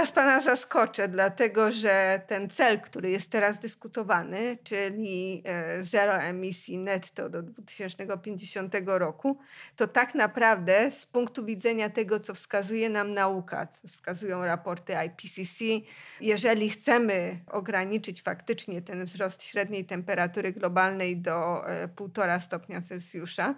teraz Pana zaskoczę, dlatego że ten cel, który jest teraz dyskutowany, czyli e, zero emisji netto do 2050 roku, to tak naprawdę z punktu widzenia tego, co wskazuje nam nauka, co wskazują raporty IPCC, jeżeli chcemy ograniczyć faktycznie ten wzrost średniej temperatury globalnej do 1,5 e, stopnia Celsjusza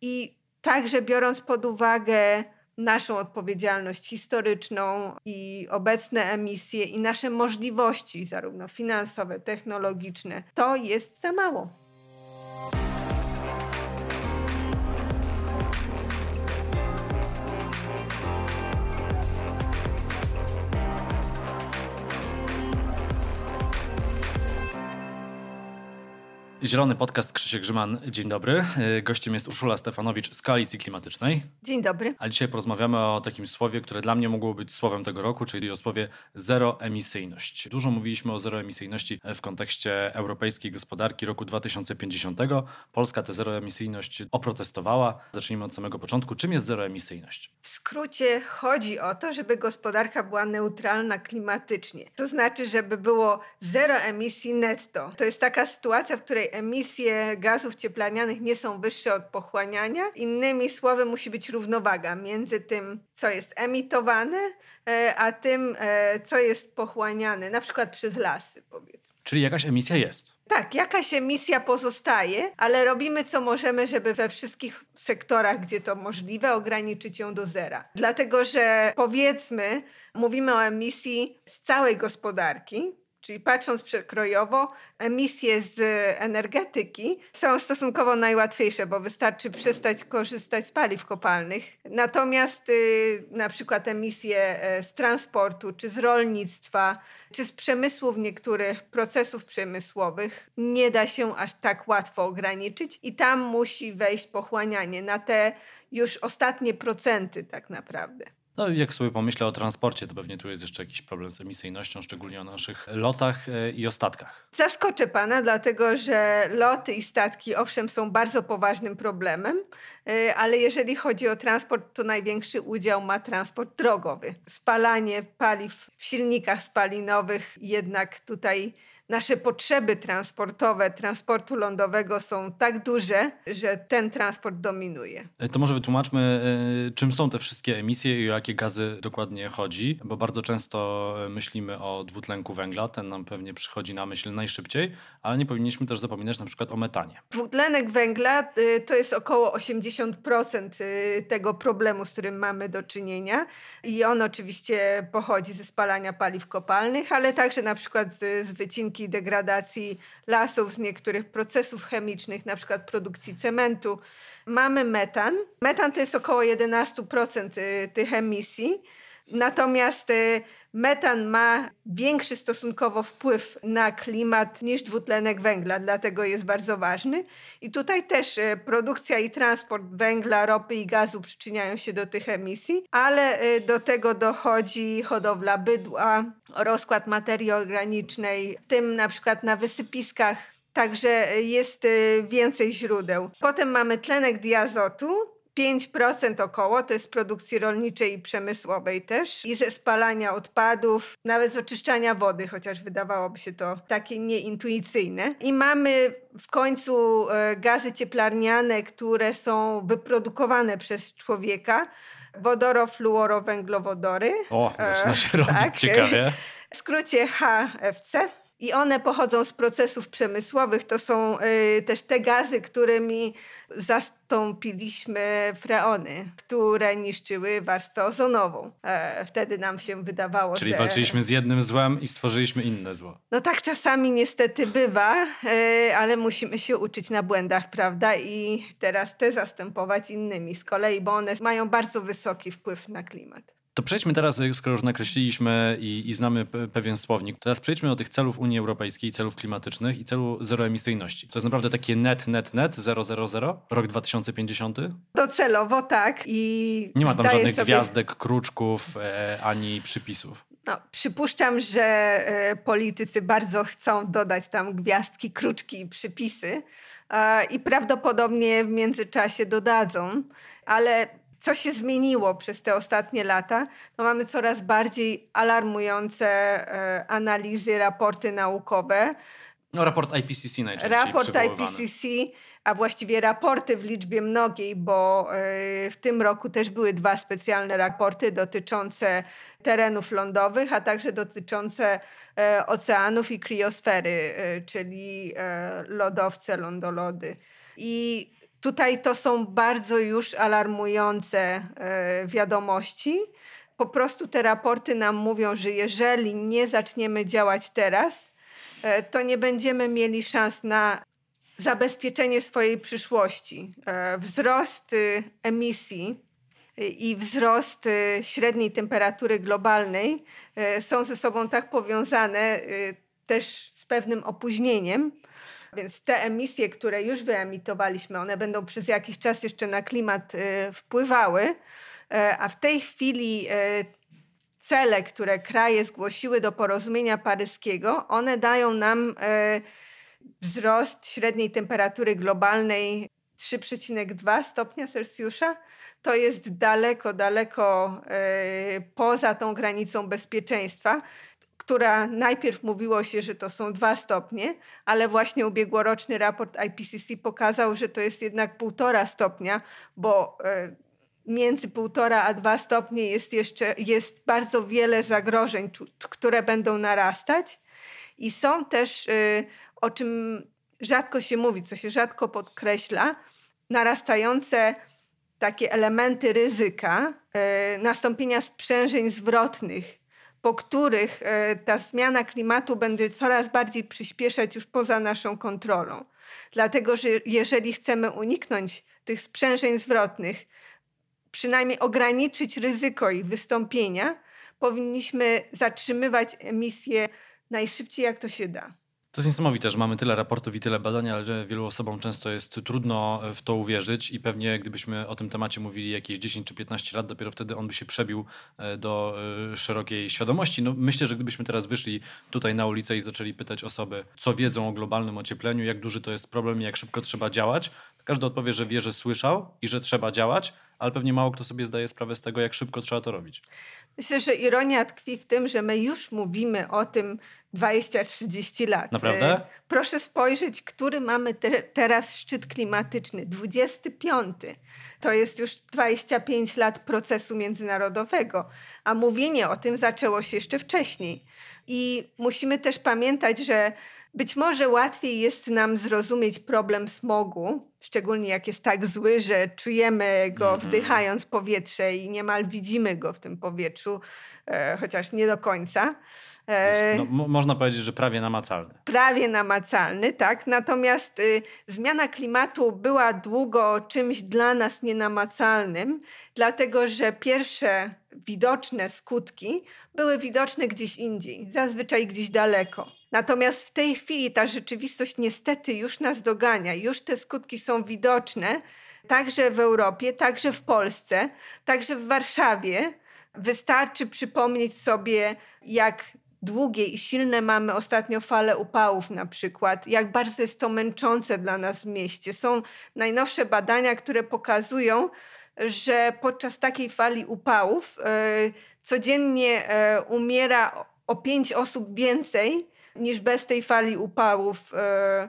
i także biorąc pod uwagę naszą odpowiedzialność historyczną i obecne emisje i nasze możliwości, zarówno finansowe, technologiczne, to jest za mało. Zielony Podcast Krzysiek Grzyman. Dzień dobry. E, gościem jest Urszula Stefanowicz z Koalicji Klimatycznej. Dzień dobry. A dzisiaj porozmawiamy o takim słowie, które dla mnie mogło być słowem tego roku, czyli o słowie zeroemisyjność. Dużo mówiliśmy o zeroemisyjności w kontekście europejskiej gospodarki roku 2050. Polska tę zeroemisyjność oprotestowała. Zacznijmy od samego początku. Czym jest zeroemisyjność? W skrócie chodzi o to, żeby gospodarka była neutralna klimatycznie. To znaczy, żeby było zero emisji netto. To jest taka sytuacja, w której emisje gazów cieplarnianych nie są wyższe od pochłaniania. Innymi słowy, musi być równowaga między tym, co jest emitowane, e, a tym, e, co jest pochłaniane, na przykład przez lasy, powiedzmy. Czyli jakaś emisja jest. Tak, jakaś emisja pozostaje, ale robimy co możemy, żeby we wszystkich sektorach, gdzie to możliwe, ograniczyć ją do zera. Dlatego, że powiedzmy, mówimy o emisji z całej gospodarki, Czyli patrząc przekrojowo, emisje z energetyki są stosunkowo najłatwiejsze, bo wystarczy przestać korzystać z paliw kopalnych. Natomiast y, na przykład emisje e, z transportu, czy z rolnictwa, czy z przemysłów niektórych procesów przemysłowych nie da się aż tak łatwo ograniczyć i tam musi wejść pochłanianie na te już ostatnie procenty tak naprawdę. No jak sobie pomyślę o transporcie, to pewnie tu jest jeszcze jakiś problem z emisyjnością, szczególnie o naszych lotach e, i o statkach. Zaskoczę pana, dlatego że loty i statki owszem są bardzo poważnym problemem, e, ale jeżeli chodzi o transport, to największy udział ma transport drogowy. Spalanie paliw w silnikach spalinowych jednak tutaj nasze potrzeby transportowe, transportu lądowego są tak duże, że ten transport dominuje. E, to może wytłumaczmy, e, czym są te wszystkie emisje i o jakie gazy dokładnie chodzi, bo bardzo często myślimy o dwutlenku węgla, ten nam pewnie przychodzi na myśl najszybciej, ale nie powinniśmy też zapominać na przykład o metanie. Dwutlenek węgla to jest około 80% y, tego problemu, z którym mamy do czynienia i on oczywiście pochodzi ze spalania paliw kopalnych, ale także na przykład z, z wycinki skutki degradacji lasów, z niektórych procesów chemicznych, na przykład produkcji cementu. Mamy metan. Metan to jest około 11% y, tych emisji. Natomiast y, metan ma większy stosunkowo wpływ na klimat niż dwutlenek węgla, dlatego jest bardzo ważny. I tutaj też y, produkcja i transport węgla, ropy i gazu przyczyniają się do tych emisji, ale y, do tego dochodzi hodowla bydła, rozkład materii organicznej, w tym na przykład na wysypiskach Także jest więcej źródeł. Potem mamy tlenek diazotu, 5% około to jest produkcji rolniczej i przemysłowej też i ze spalania odpadów, nawet z oczyszczania wody, chociaż wydawałoby się to takie nieintuicyjne. I mamy w końcu e, gazy cieplarniane, które są wyprodukowane przez człowieka. Wodorofluorowęglowodory. O, zaczyna się robić tak, ciekawie. W skrócie HFC i one pochodzą z procesów przemysłowych. To są y, też te gazy, którymi zastąpiliśmy freony, które niszczyły warstwę ozonową. E, wtedy nam się wydawało, Czyli że... walczyliśmy z jednym złem i stworzyliśmy inne zło. No tak czasami niestety bywa, e, ale musimy się uczyć na błędach, prawda? I teraz te zastępować innymi z kolei, bo one mają bardzo wysoki wpływ na klimat. To przejdźmy teraz, skoro już nakreśliliśmy i, i, znamy pewien słownik, teraz przejdźmy do tych celów Unii Europejskiej, celów klimatycznych i celu zeroemisyjności. To jest naprawdę takie net, net, net, 000, rok 2050? Docelowo tak i Nie ma tam żadnych sobie... gwiazdek, kruczków e, ani przypisów. No, przypuszczam, że e, politycy bardzo chcą dodać tam gwiazdki, kruczki i przypisy i prawdopodobnie w międzyczasie dodadzą, ale co się zmieniło przez te ostatnie lata? No mamy coraz bardziej alarmujące e, analizy, raporty naukowe. No, raport IPCC najczęściej Raport IPCC, a właściwie raporty w liczbie mnogiej, bo e, w tym roku też były dwa specjalne raporty dotyczące terenów lądowych, a także dotyczące e, oceanów i kriosfery, czyli lodowce, lądolody. I Tutaj to są bardzo już alarmujące e, wiadomości. Po prostu te raporty nam mówią, że jeżeli nie zaczniemy działać teraz, e, to nie będziemy mieli szans na zabezpieczenie swojej przyszłości. E, wzrost y, emisji i wzrost y, średniej temperatury globalnej są ze sobą tak powiązane y, też z pewnym opóźnieniem, więc te emisje, które już wyemitowaliśmy, one będą przez jakiś czas jeszcze na klimat y, wpływały, e, a w tej chwili e, cele, które kraje zgłosiły do porozumienia paryskiego, one dają nam wzrost średniej temperatury globalnej 3,2 stopnia Celsjusza. To jest daleko, daleko poza tą granicą bezpieczeństwa która najpierw mówiło się, że to są dwa stopnie, ale właśnie ubiegłoroczny raport IPCC pokazał, że to jest jednak półtora stopnia, bo e, między półtora a dwa stopnie jest jeszcze jest bardzo wiele zagrożeń, które będą narastać. I są też, e, o czym rzadko się mówi, co się rzadko podkreśla, narastające takie elementy ryzyka e, nastąpienia sprzężeń zwrotnych po których e, ta zmiana klimatu będzie coraz bardziej przyspieszać już poza naszą kontrolą. Dlatego, że jeżeli chcemy uniknąć tych sprzężeń zwrotnych, przynajmniej ograniczyć ryzyko ich wystąpienia, powinniśmy zatrzymywać emisję najszybciej, jak to się da. To jest niesamowite, że mamy tyle raportów i tyle badań, ale że wielu osobom często jest trudno w to uwierzyć i pewnie gdybyśmy o tym temacie mówili jakieś 10 czy 15 lat, dopiero wtedy on by się przebił e, do e, szerokiej świadomości. No, myślę, że gdybyśmy teraz wyszli tutaj na ulicę i zaczęli pytać osoby, co wiedzą o globalnym ociepleniu, jak duży to jest problem i jak szybko trzeba działać, każdy odpowie, że wie, że słyszał i że trzeba działać, ale pewnie mało kto sobie zdaje sprawę z tego, jak szybko trzeba to robić. Myślę, że ironia tkwi w tym, że my już mówimy o tym 20-30 lat. Naprawdę? E, proszę spojrzeć, który mamy te, teraz szczyt klimatyczny. 25. To jest już 25 lat procesu międzynarodowego, a mówienie o tym zaczęło się jeszcze wcześniej. I musimy też pamiętać, że być może łatwiej jest nam zrozumieć problem smogu, szczególnie jak jest tak zły, że czujemy go mm -hmm. wdychając powietrze i niemal widzimy go w tym powietrzu, e, chociaż nie do końca. E, no, można powiedzieć, że prawie namacalny. Prawie namacalny, tak. Natomiast y, zmiana klimatu była długo czymś dla nas nienamacalnym, dlatego że pierwsze widoczne skutki były widoczne gdzieś indziej, zazwyczaj gdzieś daleko. Natomiast w tej chwili ta rzeczywistość niestety już nas dogania, już te skutki są widoczne, także w Europie, także w Polsce, także w Warszawie. Wystarczy przypomnieć sobie, jak długie i silne mamy ostatnio fale upałów na przykład, jak bardzo jest to męczące dla nas w mieście. Są najnowsze badania, które pokazują, że podczas takiej fali upałów e, codziennie e, umiera o pięć osób więcej niż bez tej fali upałów e,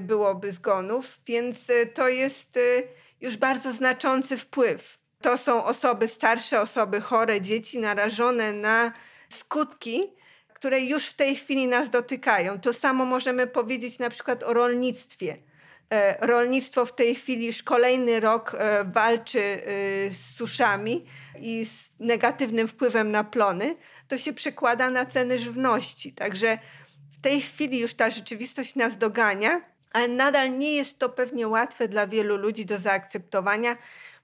byłoby zgonów, więc to jest już bardzo znaczący wpływ. To są osoby starsze, osoby chore, dzieci narażone na skutki które już w tej chwili nas dotykają. To samo możemy powiedzieć na przykład o rolnictwie. E, rolnictwo w tej chwili już kolejny rok e, walczy e, z suszami i z negatywnym wpływem na plony. To się przekłada na ceny żywności. Także w tej chwili już ta rzeczywistość nas dogania, ale nadal nie jest to pewnie łatwe dla wielu ludzi do zaakceptowania,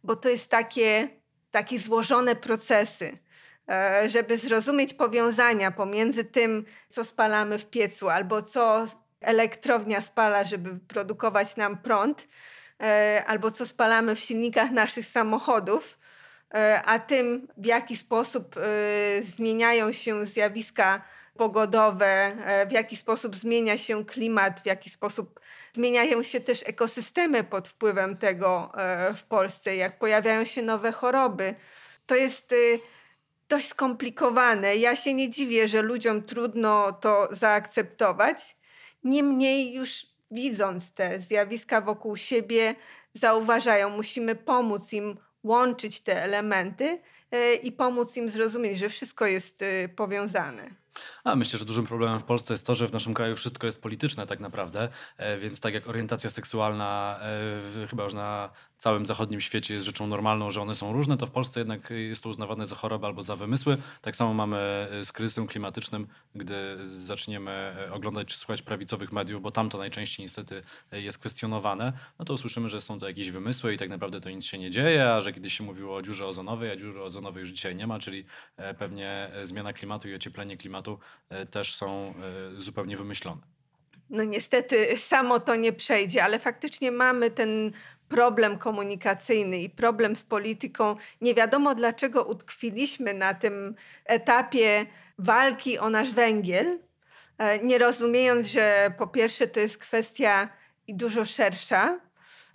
bo to jest takie, takie złożone procesy. Żeby zrozumieć powiązania pomiędzy tym, co spalamy w piecu, albo co elektrownia spala, żeby produkować nam prąd, e, albo co spalamy w silnikach naszych samochodów, a tym, w jaki sposób zmieniają się zjawiska pogodowe, w jaki sposób zmienia się klimat, w jaki sposób zmieniają się też ekosystemy pod wpływem tego w Polsce, jak pojawiają się nowe choroby. To jest dość skomplikowane. Ja się nie dziwię, że ludziom trudno to zaakceptować. Niemniej już widząc te zjawiska wokół siebie, zauważają, musimy pomóc im łączyć te elementy e, i pomóc im zrozumieć, że wszystko jest e, powiązane. A myślę, że dużym problemem w Polsce jest to, że w naszym kraju wszystko jest polityczne tak naprawdę, e, więc tak jak orientacja seksualna chyba już na całym zachodnim świecie jest rzeczą normalną, że one są różne, to w Polsce jednak jest to uznawane za chorobę albo za wymysły. Tak samo mamy z kryzysem klimatycznym, gdy zaczniemy oglądać czy słuchać prawicowych mediów, bo tam to najczęściej niestety jest kwestionowane, no to usłyszymy, że są to jakieś wymysły i tak naprawdę to nic się nie dzieje, a że kiedyś się mówiło o dziurze ozonowej, a dziury ozonowej już dzisiaj nie ma, czyli pewnie zmiana klimatu i ocieplenie klimatu też są zupełnie wymyślone. No niestety samo to nie przejdzie, ale faktycznie mamy ten problem komunikacyjny i problem z polityką. Nie wiadomo dlaczego utkwiliśmy na tym etapie walki o nasz węgiel, e, nie rozumiejąc, że po pierwsze to jest kwestia i dużo szersza,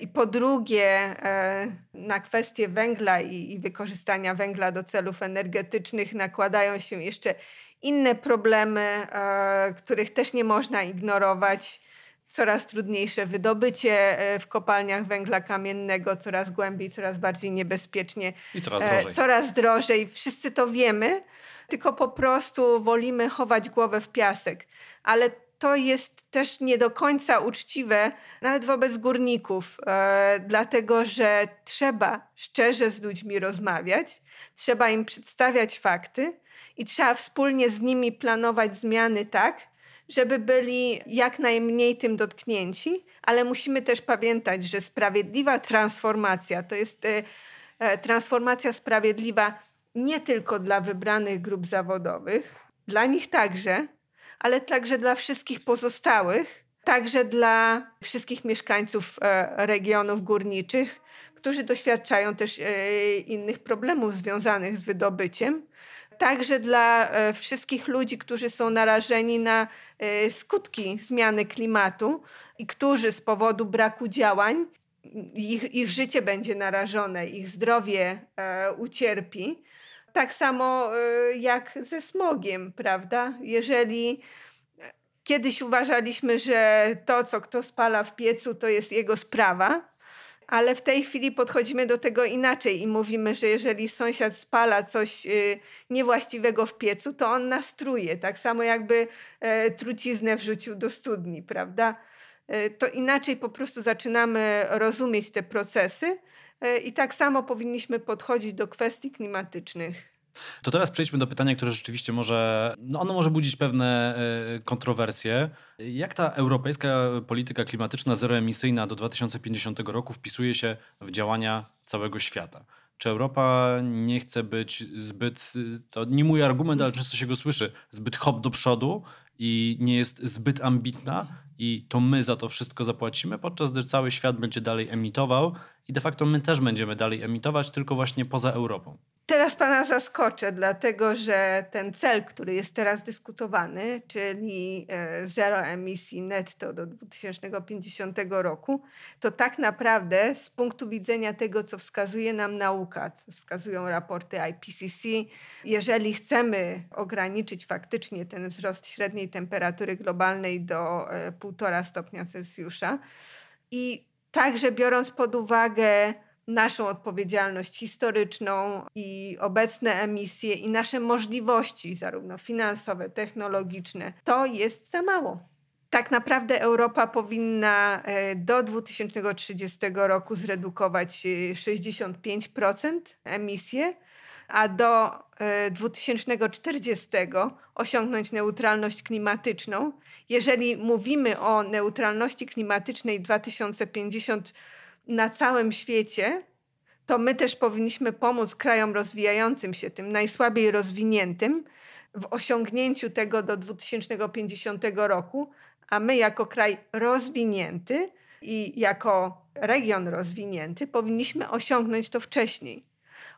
i po drugie, e, na kwestię węgla i, wykorzystania węgla do celów energetycznych nakładają się jeszcze inne problemy, e, których też nie można ignorować coraz trudniejsze wydobycie e, w kopalniach węgla kamiennego, coraz głębiej, coraz bardziej niebezpiecznie. I coraz drożej. Coraz drożej. Wszyscy to wiemy, tylko po prostu wolimy chować głowę w piasek. Ale to jest też nie do końca uczciwe, nawet wobec górników, e, dlatego że trzeba szczerze z ludźmi rozmawiać, trzeba im przedstawiać fakty i trzeba wspólnie z nimi planować zmiany tak, żeby byli jak najmniej tym dotknięci, ale musimy też pamiętać, że sprawiedliwa transformacja to jest e, e, transformacja sprawiedliwa nie tylko dla wybranych grup zawodowych, dla nich także, ale także dla wszystkich pozostałych, także dla wszystkich mieszkańców e, regionów górniczych, którzy doświadczają też innych problemów związanych z wydobyciem także dla e, wszystkich ludzi, którzy są narażeni na e, skutki zmiany klimatu i którzy z powodu braku działań ich, ich życie będzie narażone, ich zdrowie e, ucierpi. Tak samo jak ze smogiem, prawda? Jeżeli kiedyś uważaliśmy, że to, co kto spala w piecu, to jest jego sprawa, ale w tej chwili podchodzimy do tego inaczej i mówimy, że jeżeli sąsiad spala coś y, niewłaściwego w piecu, to on nas truje. Tak samo jakby e, truciznę wrzucił do studni, prawda? E, to inaczej po prostu zaczynamy rozumieć te procesy e, i tak samo powinniśmy podchodzić do kwestii klimatycznych. To teraz przejdźmy do pytania, które rzeczywiście może, no ono może budzić pewne e, kontrowersje. Jak ta europejska polityka klimatyczna zeroemisyjna do 2050 roku wpisuje się w działania całego świata? Czy Europa nie chce być zbyt, to nie mój argument, ale często się go słyszy, zbyt hop do przodu i nie jest zbyt ambitna i to my za to wszystko zapłacimy, podczas gdy cały świat będzie dalej emitował i de facto my też będziemy dalej emitować, tylko właśnie poza Europą. Teraz pana zaskoczę, dlatego że ten cel, który jest teraz dyskutowany, czyli e, zero emisji netto do 2050 roku, to tak naprawdę z punktu widzenia tego, co wskazuje nam nauka, co wskazują raporty IPCC, jeżeli chcemy ograniczyć faktycznie ten wzrost średniej temperatury globalnej do 1,5 e, stopnia Celsjusza i także biorąc pod uwagę naszą odpowiedzialność historyczną i obecne emisje i nasze możliwości, zarówno finansowe, technologiczne, to jest za mało. Tak naprawdę Europa powinna e, do 2030 roku zredukować 65% e, emisje, a do 2040 e, osiągnąć neutralność klimatyczną. Jeżeli mówimy o neutralności klimatycznej 2050 na całym świecie, to my też powinniśmy pomóc krajom rozwijającym się, tym najsłabiej rozwiniętym, w osiągnięciu tego do 2050 roku, a my jako kraj rozwinięty i jako region rozwinięty powinniśmy osiągnąć to wcześniej.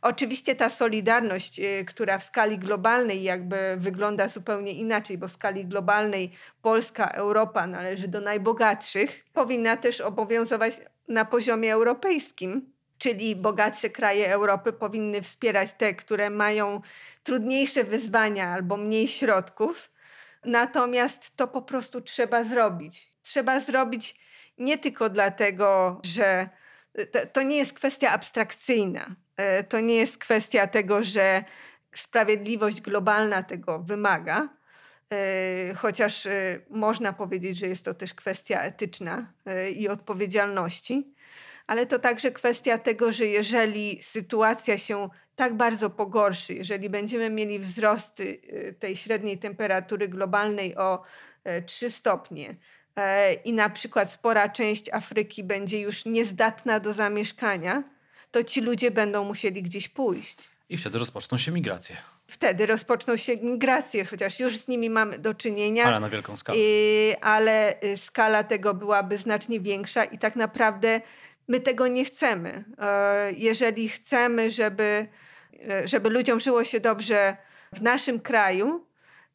Oczywiście ta solidarność, y, która w skali globalnej jakby wygląda zupełnie inaczej, bo w skali globalnej Polska, Europa należy do najbogatszych, powinna też obowiązywać na poziomie europejskim. Czyli bogatsze kraje Europy powinny wspierać te, które mają trudniejsze wyzwania albo mniej środków. Natomiast to po prostu trzeba zrobić. Trzeba zrobić nie tylko dlatego, że to, nie jest kwestia abstrakcyjna. E, to nie jest kwestia tego, że sprawiedliwość globalna tego wymaga, e, chociaż e, można powiedzieć, że jest to też kwestia etyczna i odpowiedzialności, ale to także kwestia tego, że jeżeli sytuacja się tak bardzo pogorszy, jeżeli będziemy mieli wzrosty tej średniej temperatury globalnej o 3 stopnie, i na przykład spora część Afryki będzie już niezdatna do zamieszkania, to ci ludzie będą musieli gdzieś pójść. I wtedy rozpoczną się migracje. Wtedy rozpoczną się migracje, chociaż już z nimi mamy do czynienia. Ale na wielką skalę. ale y, skala tego byłaby znacznie większa i tak naprawdę my tego nie chcemy. E, jeżeli chcemy, żeby, e, żeby ludziom żyło się dobrze w naszym kraju,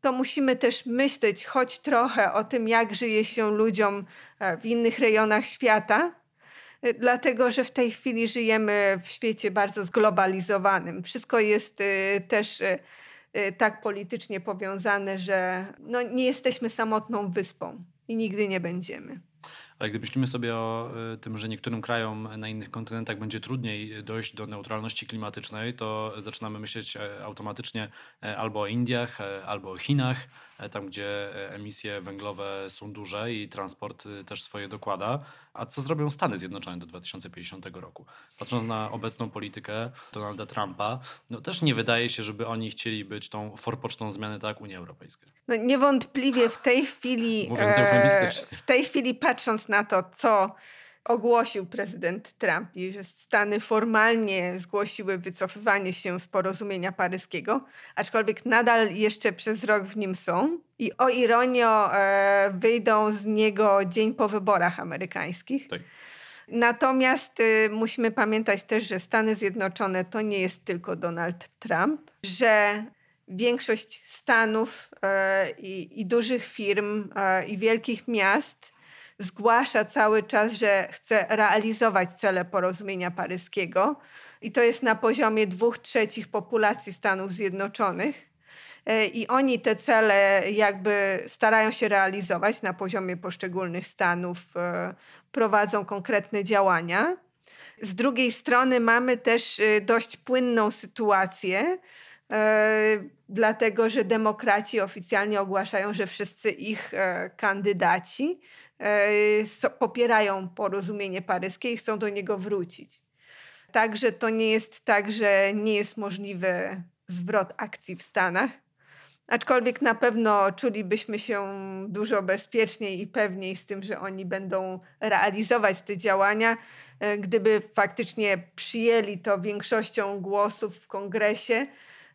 to musimy też myśleć choć trochę o tym, jak żyje się ludziom e, w innych rejonach świata, dlatego że w tej chwili żyjemy w świecie bardzo zglobalizowanym. Wszystko jest e, też tak politycznie powiązane, że no nie jesteśmy samotną wyspą i nigdy nie będziemy. Ale gdy myślimy sobie o y, tym, że niektórym krajom na innych kontynentach będzie trudniej dojść do neutralności klimatycznej, to zaczynamy myśleć e, automatycznie e, albo o Indiach, e, albo o Chinach, tam gdzie emisje węglowe są duże i transport y, też swoje dokłada. A co zrobią Stany Zjednoczone do 2050 roku? Patrząc na obecną politykę Donalda Trumpa, no też nie wydaje się, żeby oni chcieli być tą forpocztą zmiany tak jak Unia Europejska. No niewątpliwie w tej chwili, Mówiąc eufemistycznie. w tej chwili patrząc na to, co ogłosił prezydent Trump i że Stany formalnie zgłosiły wycofywanie się z porozumienia paryskiego, aczkolwiek nadal jeszcze przez rok w nim są. I o ironio e, wyjdą z niego dzień po wyborach amerykańskich. Tak. Natomiast y, musimy pamiętać też, że Stany Zjednoczone to nie jest tylko Donald Trump, że większość stanów e, i, dużych firm e, i wielkich miast zgłasza cały czas, że chce realizować cele porozumienia paryskiego i to jest na poziomie dwóch trzecich populacji Stanów Zjednoczonych. E, I oni te cele jakby starają się realizować na poziomie poszczególnych stanów, e, prowadzą konkretne działania. Z drugiej strony mamy też e, dość płynną sytuację, dlatego że demokraci oficjalnie ogłaszają, że wszyscy ich kandydaci E, popierają porozumienie paryskie i chcą do niego wrócić. Także to nie jest tak, że nie jest możliwy zwrot akcji w Stanach. Aczkolwiek na pewno czulibyśmy się dużo bezpieczniej i pewniej z tym, że oni będą realizować te działania, e, gdyby faktycznie przyjęli to większością głosów w kongresie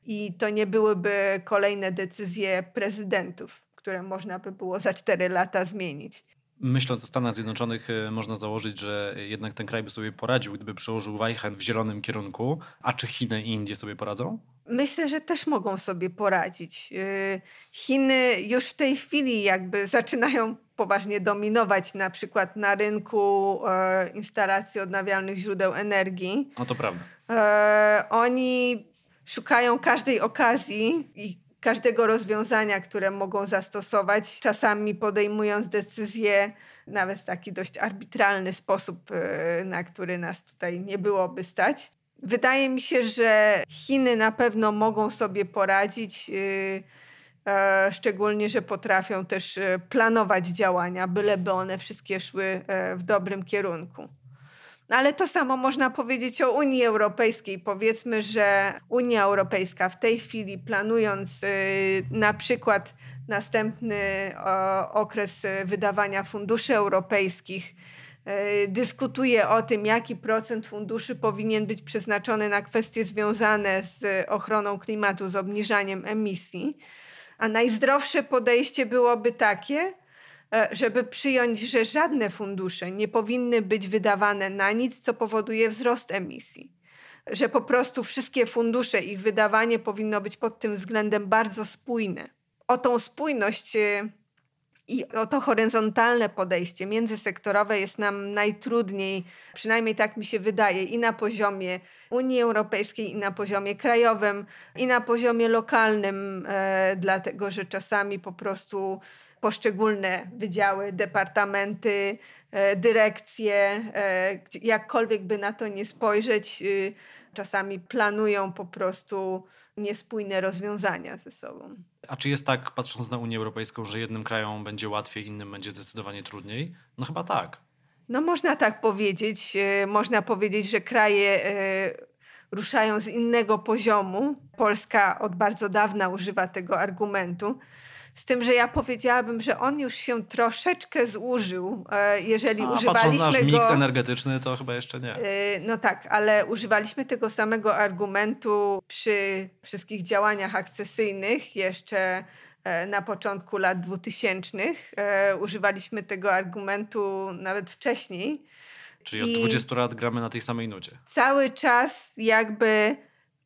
i to nie byłyby kolejne decyzje prezydentów, które można by było za cztery lata zmienić. Myśląc o Stanach Zjednoczonych, e, można założyć, że jednak ten kraj by sobie poradził, gdyby przełożył wajchę w zielonym kierunku. A czy Chiny i Indie sobie poradzą? Myślę, że też mogą sobie poradzić. E, Chiny już w tej chwili jakby zaczynają poważnie dominować na przykład na rynku e, instalacji odnawialnych źródeł energii. No to prawda. Oni szukają każdej okazji i każdego rozwiązania, które mogą zastosować, czasami podejmując decyzje nawet w taki dość arbitralny sposób, e, na który nas tutaj nie byłoby stać. Wydaje mi się, że Chiny na pewno mogą sobie poradzić, e, e, szczególnie, że potrafią też planować działania, byleby one wszystkie szły w dobrym kierunku. No ale to samo można powiedzieć o Unii Europejskiej. Powiedzmy, że Unia Europejska w tej chwili planując y, na przykład następny okres wydawania funduszy europejskich, y, dyskutuje o tym, jaki procent funduszy powinien być przeznaczony na kwestie związane z ochroną klimatu, z obniżaniem emisji. A najzdrowsze podejście byłoby takie, żeby przyjąć, że żadne fundusze nie powinny być wydawane na nic, co powoduje wzrost emisji. że po prostu wszystkie fundusze, ich wydawanie powinno być pod tym względem bardzo spójne. O tą spójność y, i o to horyzontalne podejście międzysektorowe jest nam najtrudniej, przynajmniej tak mi się wydaje, i na poziomie Unii Europejskiej, i na poziomie krajowym, i na poziomie lokalnym, e, dlatego że czasami po prostu poszczególne wydziały, departamenty, e, dyrekcje, e, jakkolwiek by na to nie spojrzeć, y, czasami planują po prostu niespójne rozwiązania ze sobą. A czy jest tak, patrząc na Unię Europejską, że jednym krajom będzie łatwiej, innym będzie zdecydowanie trudniej? No chyba tak. No można tak powiedzieć. E, można powiedzieć, że kraje ruszają z innego poziomu. Polska od bardzo dawna używa tego argumentu. Z tym, że ja powiedziałabym, że on już się troszeczkę zużył, e, jeżeli A, używaliśmy patrząc na nasz go... miks energetyczny, to chyba jeszcze nie. E, no tak, ale używaliśmy tego samego argumentu przy wszystkich działaniach akcesyjnych jeszcze e, na początku lat 2000. Używaliśmy tego argumentu nawet wcześniej. Czyli od I 20 lat gramy na tej samej nucie. Cały czas jakby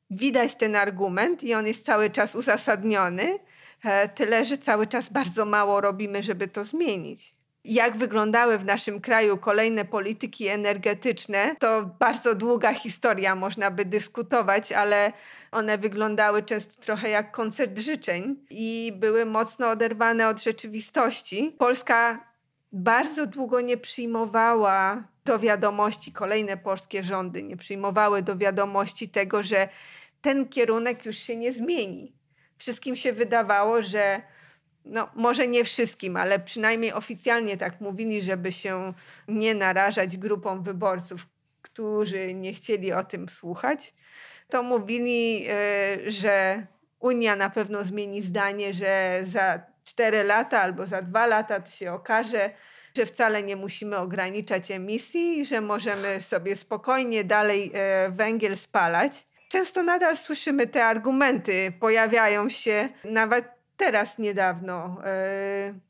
widać ten argument i on jest cały czas uzasadniony. E, tyle, że cały czas bardzo mało robimy, żeby to zmienić. Jak wyglądały w naszym kraju kolejne polityki energetyczne, to bardzo długa historia, można by dyskutować, ale one wyglądały często trochę jak koncert życzeń i były mocno oderwane od rzeczywistości. Polska bardzo długo nie przyjmowała do wiadomości, kolejne polskie rządy nie przyjmowały do wiadomości tego, że ten kierunek już się nie zmieni wszystkim się wydawało, że no, może nie wszystkim, ale przynajmniej oficjalnie tak mówili, żeby się nie narażać grupom wyborców, którzy nie chcieli o tym słuchać, to mówili, e, że Unia na pewno zmieni zdanie, że za 4 lata albo za 2 lata to się okaże, że wcale nie musimy ograniczać emisji, że możemy sobie spokojnie dalej e, węgiel spalać. Często nadal słyszymy te argumenty, pojawiają się nawet teraz niedawno. Yy,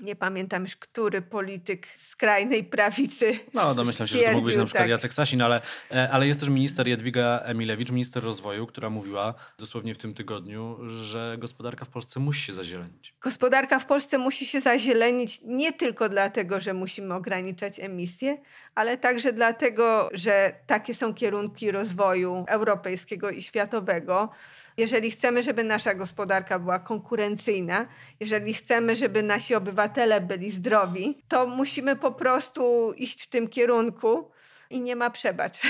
nie pamiętam już, który polityk skrajnej prawicy. No, domyślam się, że to mógł być na przykład tak. Jacek Sasin, ale, e, ale jest też minister Jadwiga Emilewicz, minister rozwoju, która mówiła dosłownie w tym tygodniu, że gospodarka w Polsce musi się zazielenić. Gospodarka w Polsce musi się zazielenić nie tylko dlatego, że musimy ograniczać emisje, ale także dlatego, że takie są kierunki rozwoju europejskiego i światowego jeżeli chcemy, żeby nasza gospodarka była konkurencyjna, jeżeli chcemy, żeby nasi obywatele byli zdrowi, to musimy po prostu iść w tym kierunku i nie ma przebacz.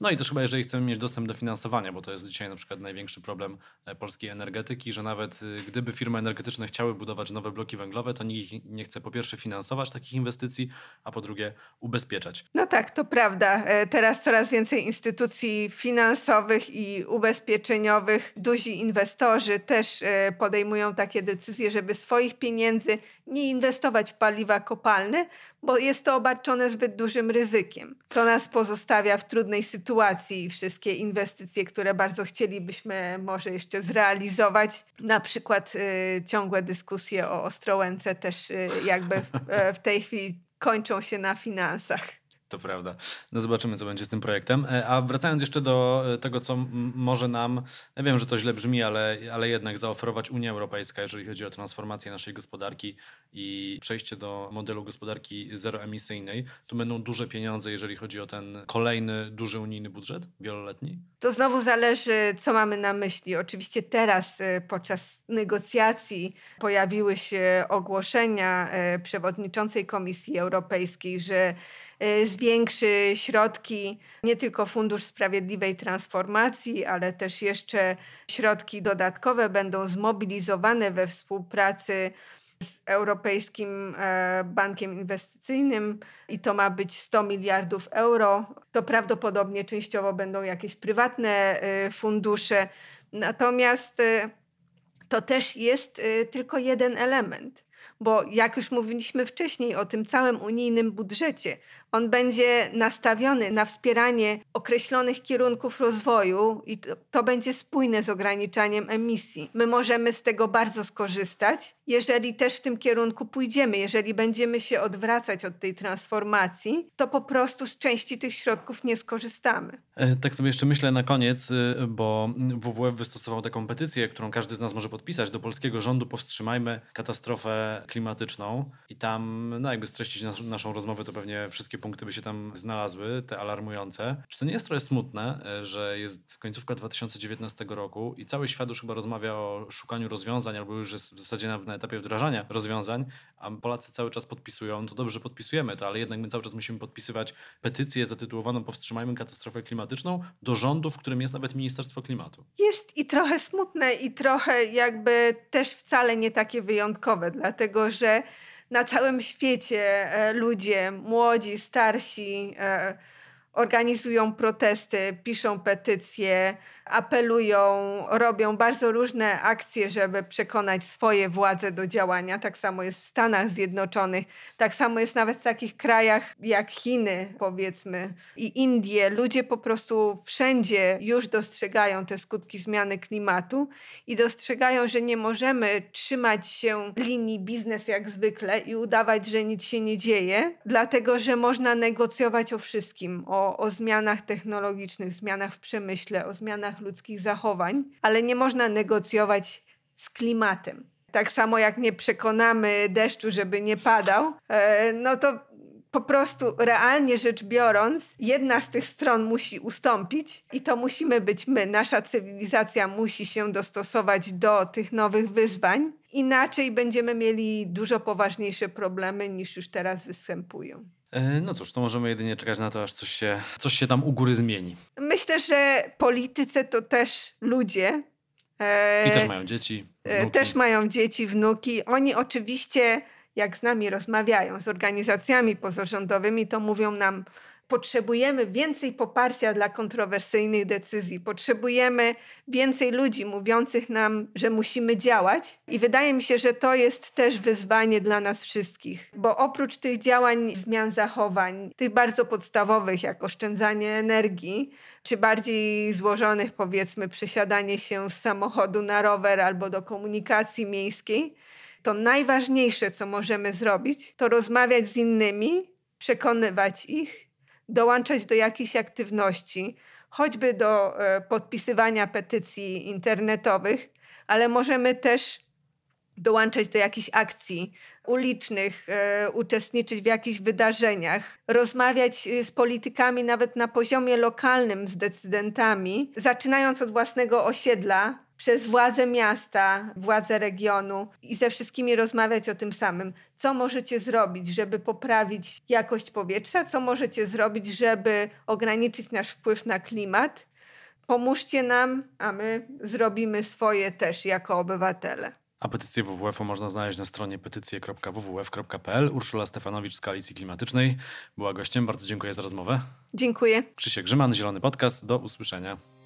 No i też chyba, jeżeli chcemy mieć dostęp do finansowania, bo to jest dzisiaj na przykład największy problem e, polskiej energetyki, że nawet y, gdyby firmy energetyczne chciały budować nowe bloki węglowe, to nikt nie chce po pierwsze finansować takich inwestycji, a po drugie ubezpieczać. No tak, to prawda. E, teraz coraz więcej instytucji finansowych i ubezpieczeniowych, duzi inwestorzy też e, podejmują takie decyzje, żeby swoich pieniędzy nie inwestować w paliwa kopalne, bo jest to obarczone zbyt dużym ryzykiem. To nas pozostawia w trudnej sytuacji sytuacji wszystkie inwestycje, które bardzo chcielibyśmy może jeszcze zrealizować. Na przykład y, ciągłe dyskusje o Ostrołęce też y, jakby w, e, w tej chwili kończą się na finansach. To prawda. No zobaczymy, co będzie z tym projektem. E, a wracając jeszcze do e, tego, co może nam, ja wiem, że to źle brzmi, ale, ale jednak zaoferować Unia Europejska, jeżeli chodzi o transformację naszej gospodarki i przejście do modelu gospodarki zeroemisyjnej, tu będą duże pieniądze, jeżeli chodzi o ten kolejny duży unijny budżet wieloletni? To znowu zależy, co mamy na myśli. Oczywiście teraz e, podczas negocjacji pojawiły się ogłoszenia przewodniczącej Komisji Europejskiej, że Y, zwiększy środki, nie tylko Fundusz Sprawiedliwej Transformacji, ale też jeszcze środki dodatkowe będą zmobilizowane we współpracy z Europejskim e, Bankiem Inwestycyjnym i to ma być 100 miliardów euro. To prawdopodobnie częściowo będą jakieś prywatne e, fundusze. Natomiast e, to też jest tylko jeden element bo jak już mówiliśmy wcześniej o tym całym unijnym budżecie, on będzie nastawiony na wspieranie określonych kierunków rozwoju i to, to, będzie spójne z ograniczaniem emisji. My możemy z tego bardzo skorzystać, jeżeli też w tym kierunku pójdziemy, jeżeli będziemy się odwracać od tej transformacji, to po prostu z części tych środków nie skorzystamy. E, tak sobie jeszcze myślę na koniec, y, bo WWF wystosował taką petycję, którą każdy z nas może podpisać do polskiego rządu Powstrzymajmy katastrofę klimatyczną i tam, no jakby streścić nas, naszą rozmowę, to pewnie wszystkie punkty by się tam znalazły, te alarmujące. Czy to nie jest trochę smutne, e, że jest końcówka 2019 roku i cały świat już chyba rozmawia o szukaniu rozwiązań, albo już jest w zasadzie na, na etapie wdrażania rozwiązań, a Polacy cały czas podpisują, to dobrze podpisujemy to, ale jednak my cały czas musimy podpisywać petycję zatytułowaną Powstrzymajmy katastrofę klimatyczną do rządu, w którym jest nawet Ministerstwo Klimatu. Jest i trochę smutne i trochę jakby też wcale nie takie wyjątkowe, dlatego że na całym świecie e, ludzie, młodzi, starsi, e, organizują protesty, piszą petycje, apelują, robią bardzo różne akcje, żeby przekonać swoje władze do działania. Tak samo jest w Stanach Zjednoczonych, tak samo jest nawet w takich krajach jak Chiny, powiedzmy, i Indie. Ludzie po prostu wszędzie już dostrzegają te skutki zmiany klimatu i dostrzegają, że nie możemy trzymać się linii biznes jak zwykle i udawać, że nic się nie dzieje, dlatego że można negocjować o wszystkim, o, o zmianach technologicznych, zmianach w przemyśle, o zmianach ludzkich zachowań, ale nie można negocjować z klimatem. Tak samo jak nie przekonamy deszczu, żeby nie padał, e, no to po prostu realnie rzecz biorąc, jedna z tych stron musi ustąpić i to musimy być my. Nasza cywilizacja musi się dostosować do tych nowych wyzwań. Inaczej będziemy mieli dużo poważniejsze problemy niż już teraz występują. E, no cóż, to możemy jedynie czekać na to, aż coś się, coś się tam u góry zmieni. Myślę, że politycy to też ludzie. I też mają dzieci. E, wnuki. Też mają dzieci, wnuki. Oni oczywiście, jak z nami rozmawiają, z organizacjami pozarządowymi, to mówią nam, potrzebujemy więcej poparcia dla kontrowersyjnych decyzji, potrzebujemy więcej ludzi mówiących nam, że musimy działać. I wydaje mi się, że to jest też wyzwanie dla nas wszystkich, bo oprócz tych działań zmian zachowań, tych bardzo podstawowych, jak oszczędzanie energii, czy bardziej złożonych, powiedzmy, przesiadanie się z samochodu na rower albo do komunikacji miejskiej, to najważniejsze, co możemy zrobić, to rozmawiać z innymi, przekonywać ich dołączać do jakichś aktywności, choćby do e, podpisywania petycji internetowych, ale możemy też dołączać do jakichś akcji ulicznych, e, uczestniczyć w jakichś wydarzeniach, rozmawiać e, z politykami nawet na poziomie lokalnym, z decydentami, zaczynając od własnego osiedla, przez władze miasta, władze regionu i ze wszystkimi rozmawiać o tym samym. Co możecie zrobić, żeby poprawić jakość powietrza? Co możecie zrobić, żeby ograniczyć nasz wpływ na klimat? Pomóżcie nam, a my zrobimy swoje też jako obywatele. A petycję WWF-u można znaleźć na stronie petycje.wwf.pl. Urszula Stefanowicz z Koalicji Klimatycznej była gościem. Bardzo dziękuję za rozmowę. Dziękuję. Krzysiek Grzyman, Zielony Podcast. Do usłyszenia.